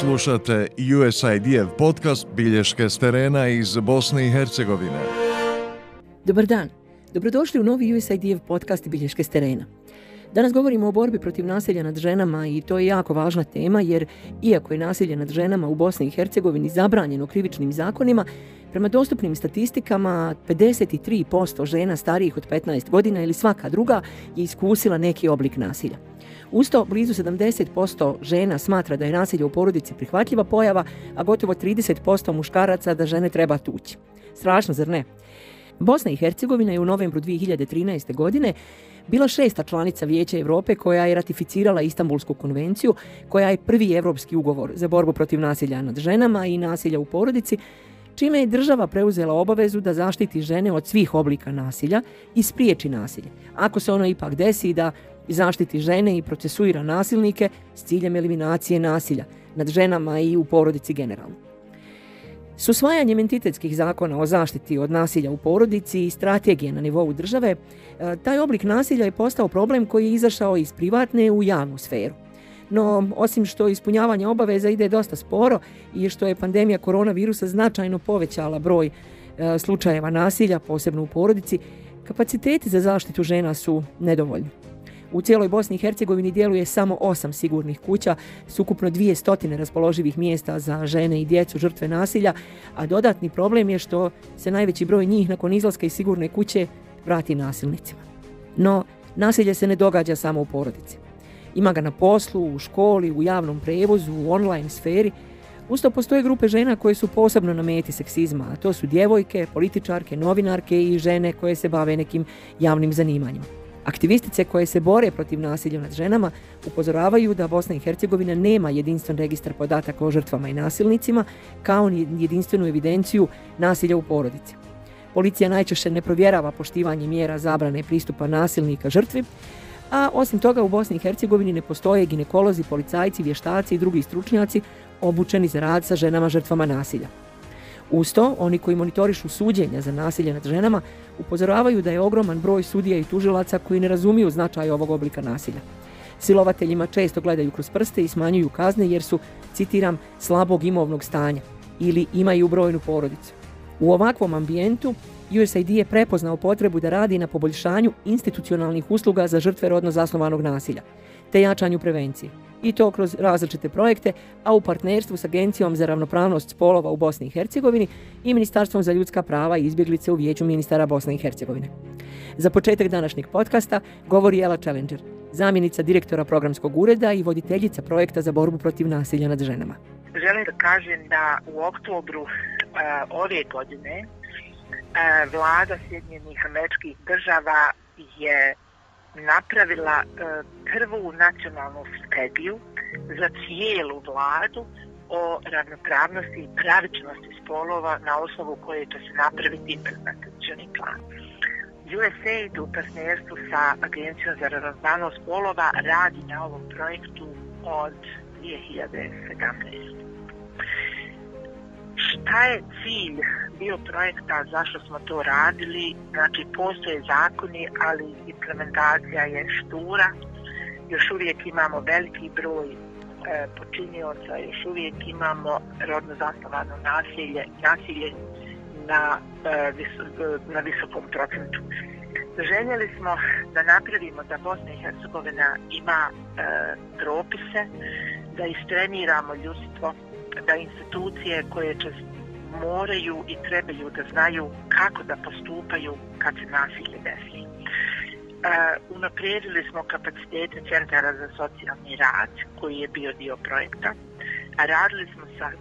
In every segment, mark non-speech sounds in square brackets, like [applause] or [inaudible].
Slušate USIDF podcast Bilješke s terena iz Bosne i Hercegovine. Dobar dan. Dobrodošli u novi USIDF podcast Bilješke s terena. Danas govorimo o borbi protiv nasilja nad ženama i to je jako važna tema jer iako je nasilje nad ženama u Bosni i Hercegovini zabranjeno krivičnim zakonima, prema dostupnim statistikama 53% žena starijih od 15 godina ili svaka druga je iskusila neki oblik nasilja. Usto, blizu 70% žena smatra da je nasilje u porodici prihvatljiva pojava, a gotovo 30% muškaraca da žene treba tući. Strašno, zar ne? Bosna i Hercegovina je u novembru 2013. godine bila šesta članica Vijeća Evrope koja je ratificirala Istanbulsku konvenciju, koja je prvi evropski ugovor za borbu protiv nasilja nad ženama i nasilja u porodici, čime je država preuzela obavezu da zaštiti žene od svih oblika nasilja i spriječi nasilje. Ako se ono ipak desi da zaštiti žene i procesuira nasilnike s ciljem eliminacije nasilja nad ženama i u porodici generalno. S usvajanjem entitetskih zakona o zaštiti od nasilja u porodici i strategije na nivou države, e, taj oblik nasilja je postao problem koji je izašao iz privatne u javnu sferu. No, osim što ispunjavanje obaveza ide dosta sporo i što je pandemija koronavirusa značajno povećala broj e, slučajeva nasilja, posebno u porodici, kapaciteti za zaštitu žena su nedovoljni. U cijeloj Bosni i Hercegovini djeluje samo osam sigurnih kuća s ukupno dvije stotine raspoloživih mjesta za žene i djecu žrtve nasilja, a dodatni problem je što se najveći broj njih nakon izlaska iz sigurne kuće vrati nasilnicima. No, nasilje se ne događa samo u porodici. Ima ga na poslu, u školi, u javnom prevozu, u online sferi. Usto postoje grupe žena koje su posebno na meti seksizma, a to su djevojke, političarke, novinarke i žene koje se bave nekim javnim zanimanjima. Aktivistice koje se bore protiv nasilja nad ženama upozoravaju da Bosna i Hercegovina nema jedinstven registar podataka o žrtvama i nasilnicima, kao ni jedinstvenu evidenciju nasilja u porodici. Policija najčešće ne provjerava poštivanje mjera zabrane pristupa nasilnika žrtvi, a osim toga u Bosni i Hercegovini ne postoje ginekolozi, policajci, vještaci i drugi stručnjaci obučeni za rad sa ženama žrtvama nasilja. Usto, oni koji monitorišu suđenja za nasilje nad ženama upozoravaju da je ogroman broj sudija i tužilaca koji ne razumiju značaj ovog oblika nasilja. Silovateljima često gledaju kroz prste i smanjuju kazne jer su, citiram, slabog imovnog stanja ili imaju brojnu porodicu. U ovakvom ambijentu USAID je prepoznao potrebu da radi na poboljšanju institucionalnih usluga za žrtve rodno zasnovanog nasilja, te jačanju prevencije. I to kroz različite projekte, a u partnerstvu s Agencijom za ravnopravnost spolova u Bosni i Hercegovini i Ministarstvom za ljudska prava i izbjeglice u Vijeću ministara Bosne i Hercegovine. Za početak današnjeg podcasta govori Ela Challenger, zamjenica direktora programskog ureda i voditeljica projekta za borbu protiv nasilja nad ženama. Želim da kažem da u oktobru uh, ove godine E, vlada Sjedinjenih američkih država je napravila e, prvu nacionalnu strategiju za cijelu vladu o ravnopravnosti i pravičnosti spolova na osnovu koje će se napraviti implementacioni plan. USAID u partnerstvu sa Agencijom za ravnopravnost spolova radi na ovom projektu od 2017 šta je cilj bio projekta, zašto smo to radili, znači postoje zakoni, ali implementacija je štura, još uvijek imamo veliki broj e, počinioca, još uvijek imamo rodno zasnovano nasilje, nasilje na, e, vis, e, na visokom procentu. Željeli smo da napravimo da Bosna i Hercegovina ima e, propise, da istreniramo ljudstvo, da institucije koje će moraju i trebaju da znaju kako da postupaju kad se nasilje desi. Uh, unaprijedili smo kapacitete centara za socijalni rad koji je bio dio projekta. Radili smo sa uh,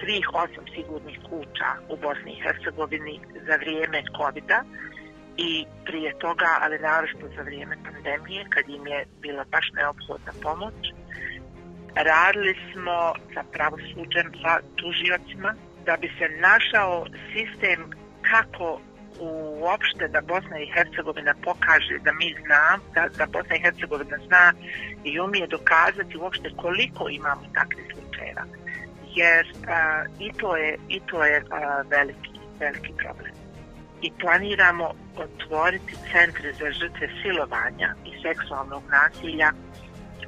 svih osam sigurnih kuća u Bosni i Hercegovini za vrijeme covid i prije toga, ali naravno za vrijeme pandemije, kad im je bila baš neophodna pomoć. Radili smo sa pravosuđem, sa tužiocima, da bi se našao sistem kako uopšte da Bosna i Hercegovina pokaže da mi znam, da, da Bosna i Hercegovina zna i umije dokazati uopšte koliko imamo takvih slučajeva. Jer a, i to je, i to je a, veliki, veliki problem. I planiramo otvoriti centre za žrtve silovanja i seksualnog nasilja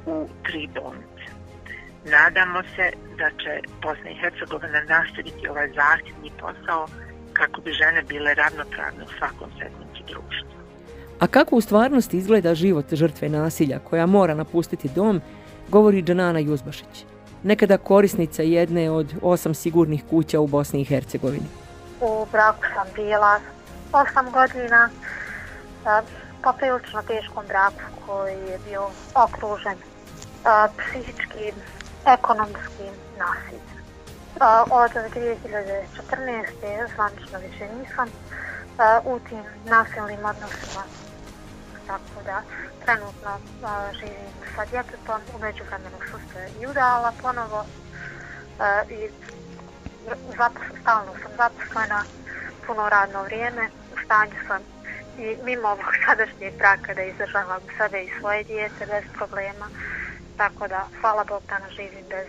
u tri bolnice. Nadamo se da će Bosna i Hercegovina nastaviti ovaj zahtjevni posao kako bi žene bile ravnopravne u svakom segmentu društva. A kako u stvarnosti izgleda život žrtve nasilja koja mora napustiti dom, govori Džanana Juzbašić, nekada korisnica jedne od osam sigurnih kuća u Bosni i Hercegovini. U braku sam bila osam godina, poprilično teškom braku koji je bio okružen psihičkim, ekonomskim nasiljem. Od 2014. zvanično više nisam u tim nasilnim odnosima tako da trenutno a, živim sa djetetom, umeđu vremenu su se i udala ponovo a, i zapos, stalno sam zaposlena, puno radno vrijeme, u stanju sam i mimo ovog sadašnjeg braka da izdržavam sebe i svoje dijete bez problema, tako da hvala Bog da nas živim bez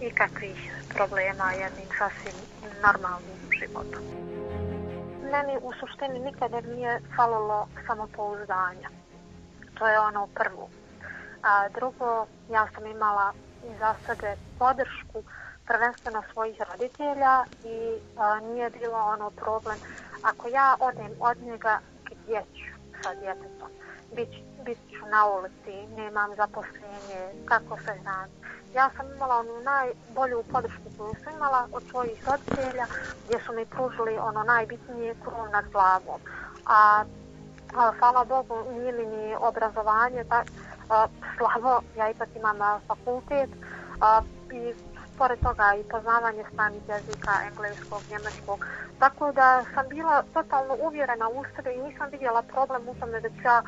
ikakvih problema jednim sasvim normalnim životom meni u suštini nikada nije falilo samopouzdanja. To je ono prvo. A drugo, ja sam imala za sebe podršku prvenstveno svojih roditelja i a, nije bilo ono problem. Ako ja odem od njega gdje ću sa djetetom, bit, biti ću na ulici, nemam zaposlenje, kako se znam, ja sam imala onu najbolju podršku koju sam imala od svojih roditelja gdje su mi pružili ono najbitnije krov nad glavom. A, a hvala Bogu nije mi ni obrazovanje tak, a, slabo, ja ipak imam a, fakultet a, i pored toga i poznavanje stranih jezika, engleskog, njemačkog. Tako da sam bila totalno uvjerena u sebe i nisam vidjela problem u tome da ću ja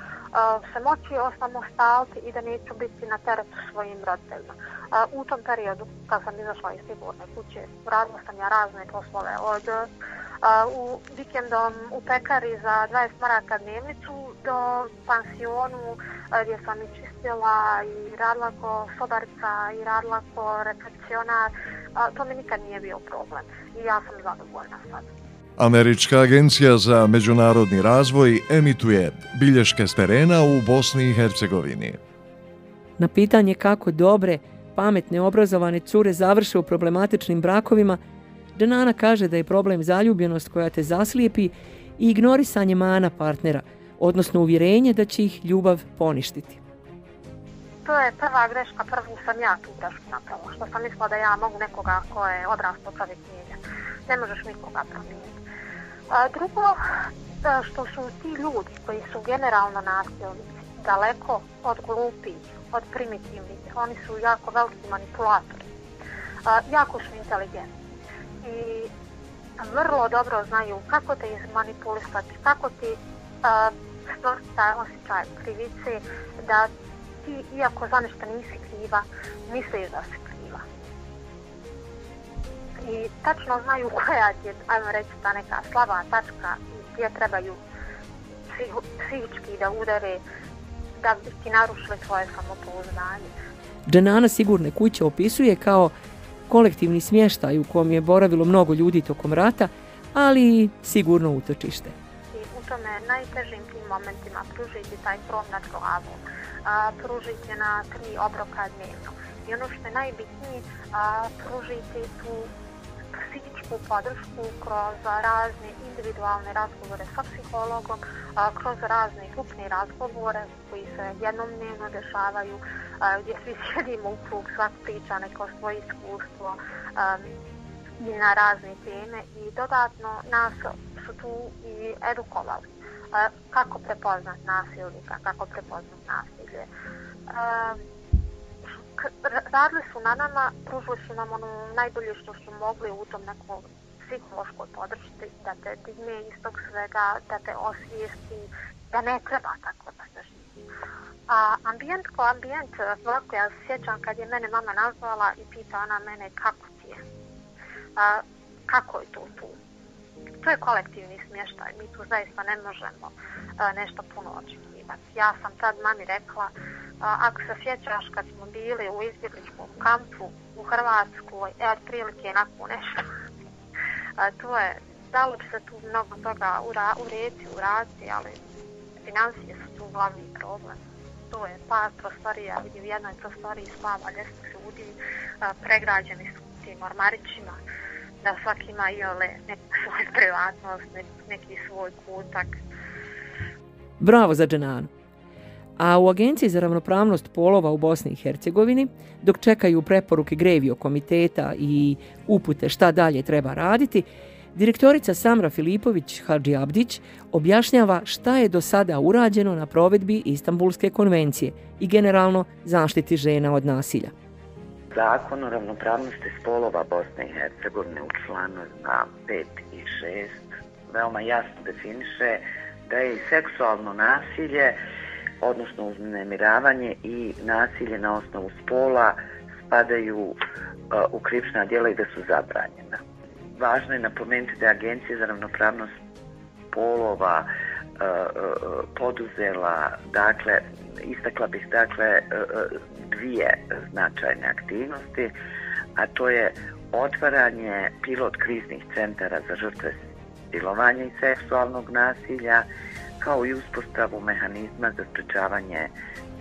se moći osamostaliti i da neću biti na teretu svojim roditeljima. U tom periodu, kad sam izašla iz sigurne kuće, radila sam ja razne poslove od u vikendom u pekari za 20 maraka dnevnicu do pansionu gdje sam i čistila i radila ko sobarica i radila ko recepcionar. To mi nikad nije bio problem i ja sam zadovoljna sad. Američka agencija za međunarodni razvoj emituje bilješke s terena u Bosni i Hercegovini. Na pitanje kako dobre, pametne, obrazovane cure završe u problematičnim brakovima, Dženana kaže da je problem zaljubljenost koja te zaslijepi i ignorisanje mana partnera, odnosno uvjerenje da će ih ljubav poništiti. To je prva greška, prvu sam ja tu grešku napravila, što sam mislila da ja mogu nekoga ko je odrasto čovjek mijenjati. Ne možeš nikoga promijeniti. A drugo, što su ti ljudi koji su generalno nasilnici daleko od glupi, od primitivnih, oni su jako veliki manipulatori, a, jako su inteligentni i vrlo dobro znaju kako te izmanipulisati, kako ti stvoriti taj osjećaj krivice, da ti, iako za nešto nisi kriva, misliš da si kriva. I tačno znaju koja je, ajmo reći, ta neka slaba tačka gdje trebaju psihički da udare da bi ti narušili svoje samopouzdanje. Dženana sigurne kuće opisuje kao kolektivni smještaj u kom je boravilo mnogo ljudi tokom rata, ali i sigurno utočište. I u tome najtežim tim momentima pružiti taj krom nad glavom, a, pružiti na tri obroka dnevno. I ono što je najbitnije, a, pružiti tu psihičku podršku kroz razne individualne razgovore sa psihologom, kroz razne grupne razgovore koji se jednom dnevno dešavaju, gdje svi [laughs] sjedimo u krug, svak priča neko svoje iskustvo i na razne teme i dodatno nas su tu i edukovali kako prepoznat nasilnika, kako prepoznat nasilje. Radili su na nama, pružili su nam ono najbolje što su mogli u tom nekom psihološkoj podršci, da te digne iz tog svega, da te osvijesti, da ne treba tako da se živi. A ambijent ko ambijent, svako ja se sjećam kad je mene mama nazvala i pita ona mene kako ti je. A, kako je to tu? To je kolektivni smještaj, mi tu zaista ne možemo a, nešto puno očekivati. Ja sam tad mami rekla, ako se sjećaš kad smo bili u izbjegličkom kampu u Hrvatskoj, e, otprilike nakon nešto. [laughs] A, to je, dalo bi se tu mnogo toga ura, u uraditi, ali financije su tu glavni problem. to je par prostorija, vidi u jednoj prostoriji spava deset ljudi, pregrađeni su tim ormarićima, da svaki ima i ole neku [laughs] svoju privatnost, neki svoj kutak. Bravo za Dženanu. A u Agenciji za ravnopravnost polova u Bosni i Hercegovini, dok čekaju preporuke Grevio komiteta i upute šta dalje treba raditi, Direktorica Samra Filipović Hadži Abdić objašnjava šta je do sada urađeno na provedbi Istanbulske konvencije i generalno zaštiti žena od nasilja. Zakon o ravnopravnosti spolova Bosne i Hercegovine u članovima 5 i 6 veoma jasno definiše da je i seksualno nasilje, odnosno uznemiravanje i nasilje na osnovu spola spadaju uh, u krivična djela i da su zabranjena. Važno je napomenuti da je Agencija za ravnopravnost polova uh, uh, poduzela, dakle, istakla bih, dakle, uh, dvije značajne aktivnosti, a to je otvaranje pilot kriznih centara za žrtve silovanja i seksualnog nasilja, kao i uspostavu mehanizma za sprečavanje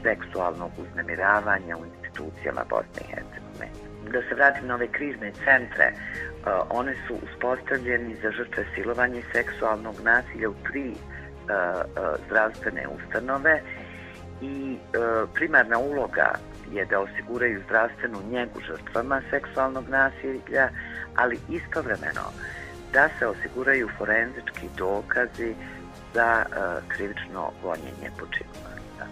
seksualnog uznemiravanja u institucijama Bosne i Hercegovine. Da se vratim na ove krizne centre, e, one su uspostavljeni za žrtve silovanja i seksualnog nasilja u tri e, e, zdravstvene ustanove i primarna uloga je da osiguraju zdravstvenu njegu žrtvama seksualnog nasilja, ali istovremeno da se osiguraju forenzički dokazi za e, krivično gonjenje počinjenica.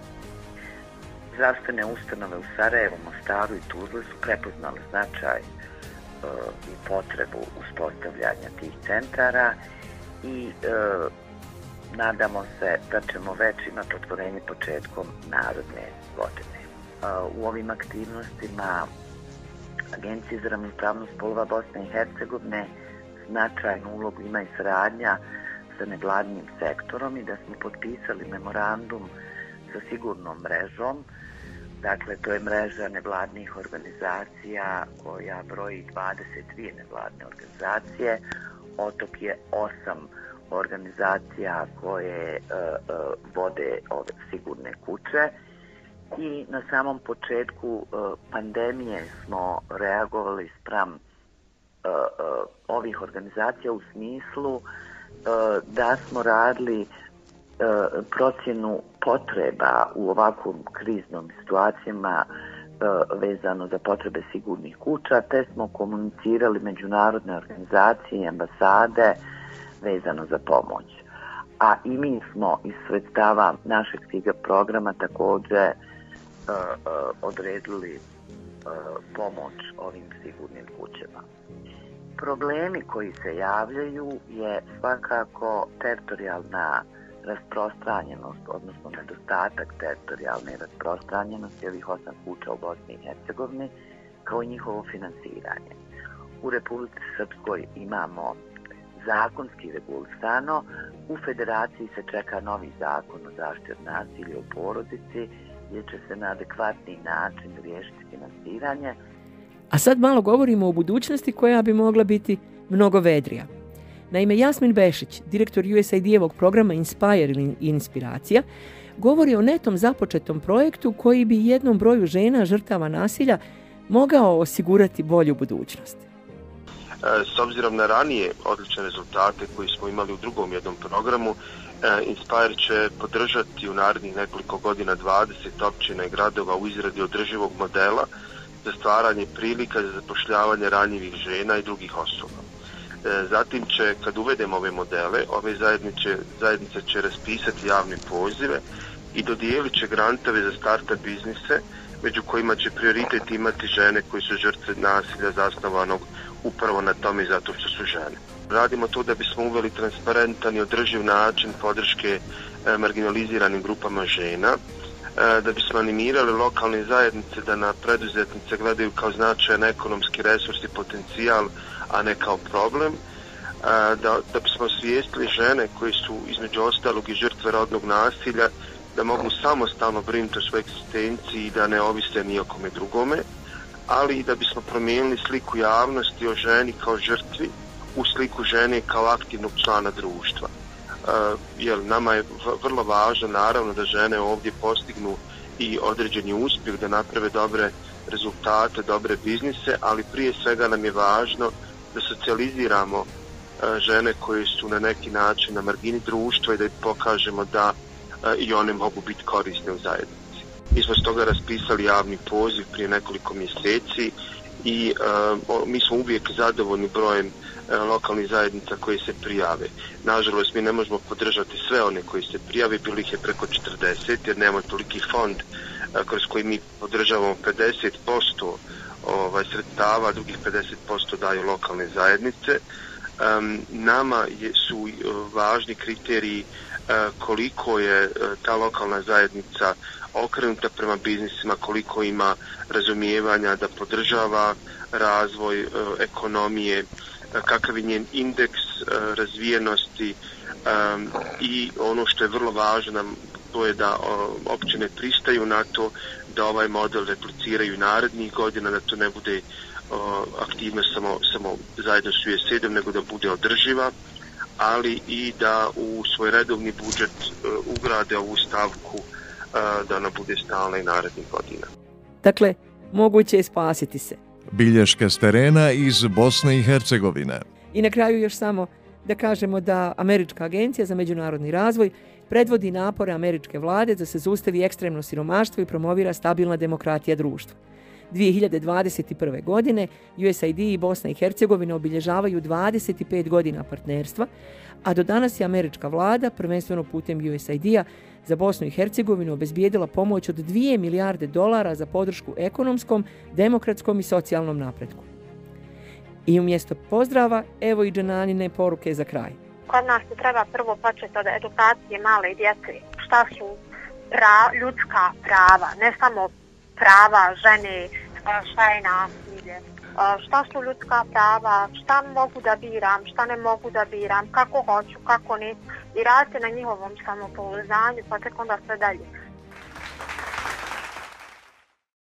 Zdravstvene ustanove u Sarajevu, Mostaru i Tuzli su prepoznali značaj e, i potrebu uspostavljanja tih centara i e, nadamo se da ćemo već imati otvorenje početkom narodne godine. E, u ovim aktivnostima Agencije za ravnopravnost polova Bosne i Hercegovine značajnu ulogu ima i sradnja sa nevladnim sektorom i da smo potpisali memorandum sa sigurnom mrežom Dakle, to je mreža nevladnih organizacija koja broji 22 nevladne organizacije. Otok je osam organizacija koje uh, uh, vode ove sigurne kuće. I na samom početku uh, pandemije smo reagovali spram uh, uh, ovih organizacija u smislu uh, E, da smo radili e, procjenu potreba u ovakvom kriznom situacijama e, vezano za potrebe sigurnih kuća, te smo komunicirali međunarodne organizacije i ambasade vezano za pomoć. A i mi smo iz sredstava našeg SIGA programa također odredili pomoć ovim sigurnim kućama. Problemi koji se javljaju je svakako teritorijalna rasprostranjenost, odnosno nedostatak teritorijalne rasprostranjenosti ovih osam kuća u Bosni i Hercegovini, kao i njihovo finansiranje. U Republici Srpskoj imamo zakonski regulisano, u federaciji se čeka novi zakon o zaštiti od nasilja u porodici, gdje će se na adekvatni način riješiti finansiranje. A sad malo govorimo o budućnosti koja bi mogla biti mnogo vedrija. Naime, Jasmin Bešić, direktor USAID-evog programa Inspire ili Inspiracija, govori o netom započetom projektu koji bi jednom broju žena žrtava nasilja mogao osigurati bolju budućnost. E, s obzirom na ranije odlične rezultate koji smo imali u drugom jednom programu, e, Inspire će podržati u narednih nekoliko godina 20 općina i gradova u izradi održivog modela za stvaranje prilika za zapošljavanje ranjivih žena i drugih osoba. E, zatim će, kad uvedemo ove modele, ove zajednice, zajednice će raspisati javne pozive i dodijelit će grantove za startup biznise, među kojima će prioritet imati žene koji su žrtve nasilja zasnovanog upravo na tome zato što su žene. Radimo to da bismo uveli transparentan i održiv način podrške e, marginaliziranim grupama žena, E, da bismo animirali lokalne zajednice da na preduzetnice gledaju kao značajan ekonomski resurs i potencijal, a ne kao problem, e, da, da bismo svijestili žene koje su između ostalog i žrtve rodnog nasilja, da mogu samostalno brinuti o svojoj egzistenciji i da ne ovise ni o kome drugome, ali i da bismo promijenili sliku javnosti o ženi kao žrtvi u sliku žene kao aktivnog člana društva jel, nama je vrlo važno naravno da žene ovdje postignu i određeni uspjeh da naprave dobre rezultate, dobre biznise, ali prije svega nam je važno da socijaliziramo e, žene koje su na neki način na margini društva i da pokažemo da e, i one mogu biti korisne u zajednici. Mi smo s toga raspisali javni poziv prije nekoliko mjeseci i uh, mi smo uvijek zadovoljni brojem uh, E, lokalnih zajednica koji se prijave. Nažalost, mi ne možemo podržati sve one koji se prijave, bili ih je preko 40, jer nema toliki fond e, kroz koji mi podržavamo 50% ovaj, sredstava, drugih 50% daju lokalne zajednice. Um, nama je, su e, važni kriteriji koliko je ta lokalna zajednica okrenuta prema biznisima, koliko ima razumijevanja da podržava razvoj ekonomije, E, kakav je njen indeks e, razvijenosti e, i ono što je vrlo važno to je da općine pristaju na to da ovaj model repliciraju narednih godina, da to ne bude aktivnost aktivno samo, samo zajedno s USAID-om, nego da bude održiva ali i da u svoj redovni budžet ugrade ovu stavku da ona bude stalna i narednih godina. Dakle, moguće je spasiti se. Bilješke s terena iz Bosne i Hercegovine. I na kraju još samo da kažemo da Američka agencija za međunarodni razvoj predvodi napore američke vlade da se zustavi ekstremno siromaštvo i promovira stabilna demokratija društva. 2021. godine USAID i Bosna i Hercegovina obilježavaju 25 godina partnerstva, a do danas je američka vlada, prvenstveno putem USAID-a, za Bosnu i Hercegovinu obezbijedila pomoć od 2 milijarde dolara za podršku ekonomskom, demokratskom i socijalnom napretku. I umjesto pozdrava, evo i dženanine poruke za kraj. Kod nas se treba prvo početi od edukacije male djece. Šta su pra, ljudska prava, ne samo prava žene, šta je nasilje, šta su ljudska prava, šta mogu da biram, šta ne mogu da biram, kako hoću, kako ne, i radite na njihovom samopouzdanju, pa tek onda sve dalje.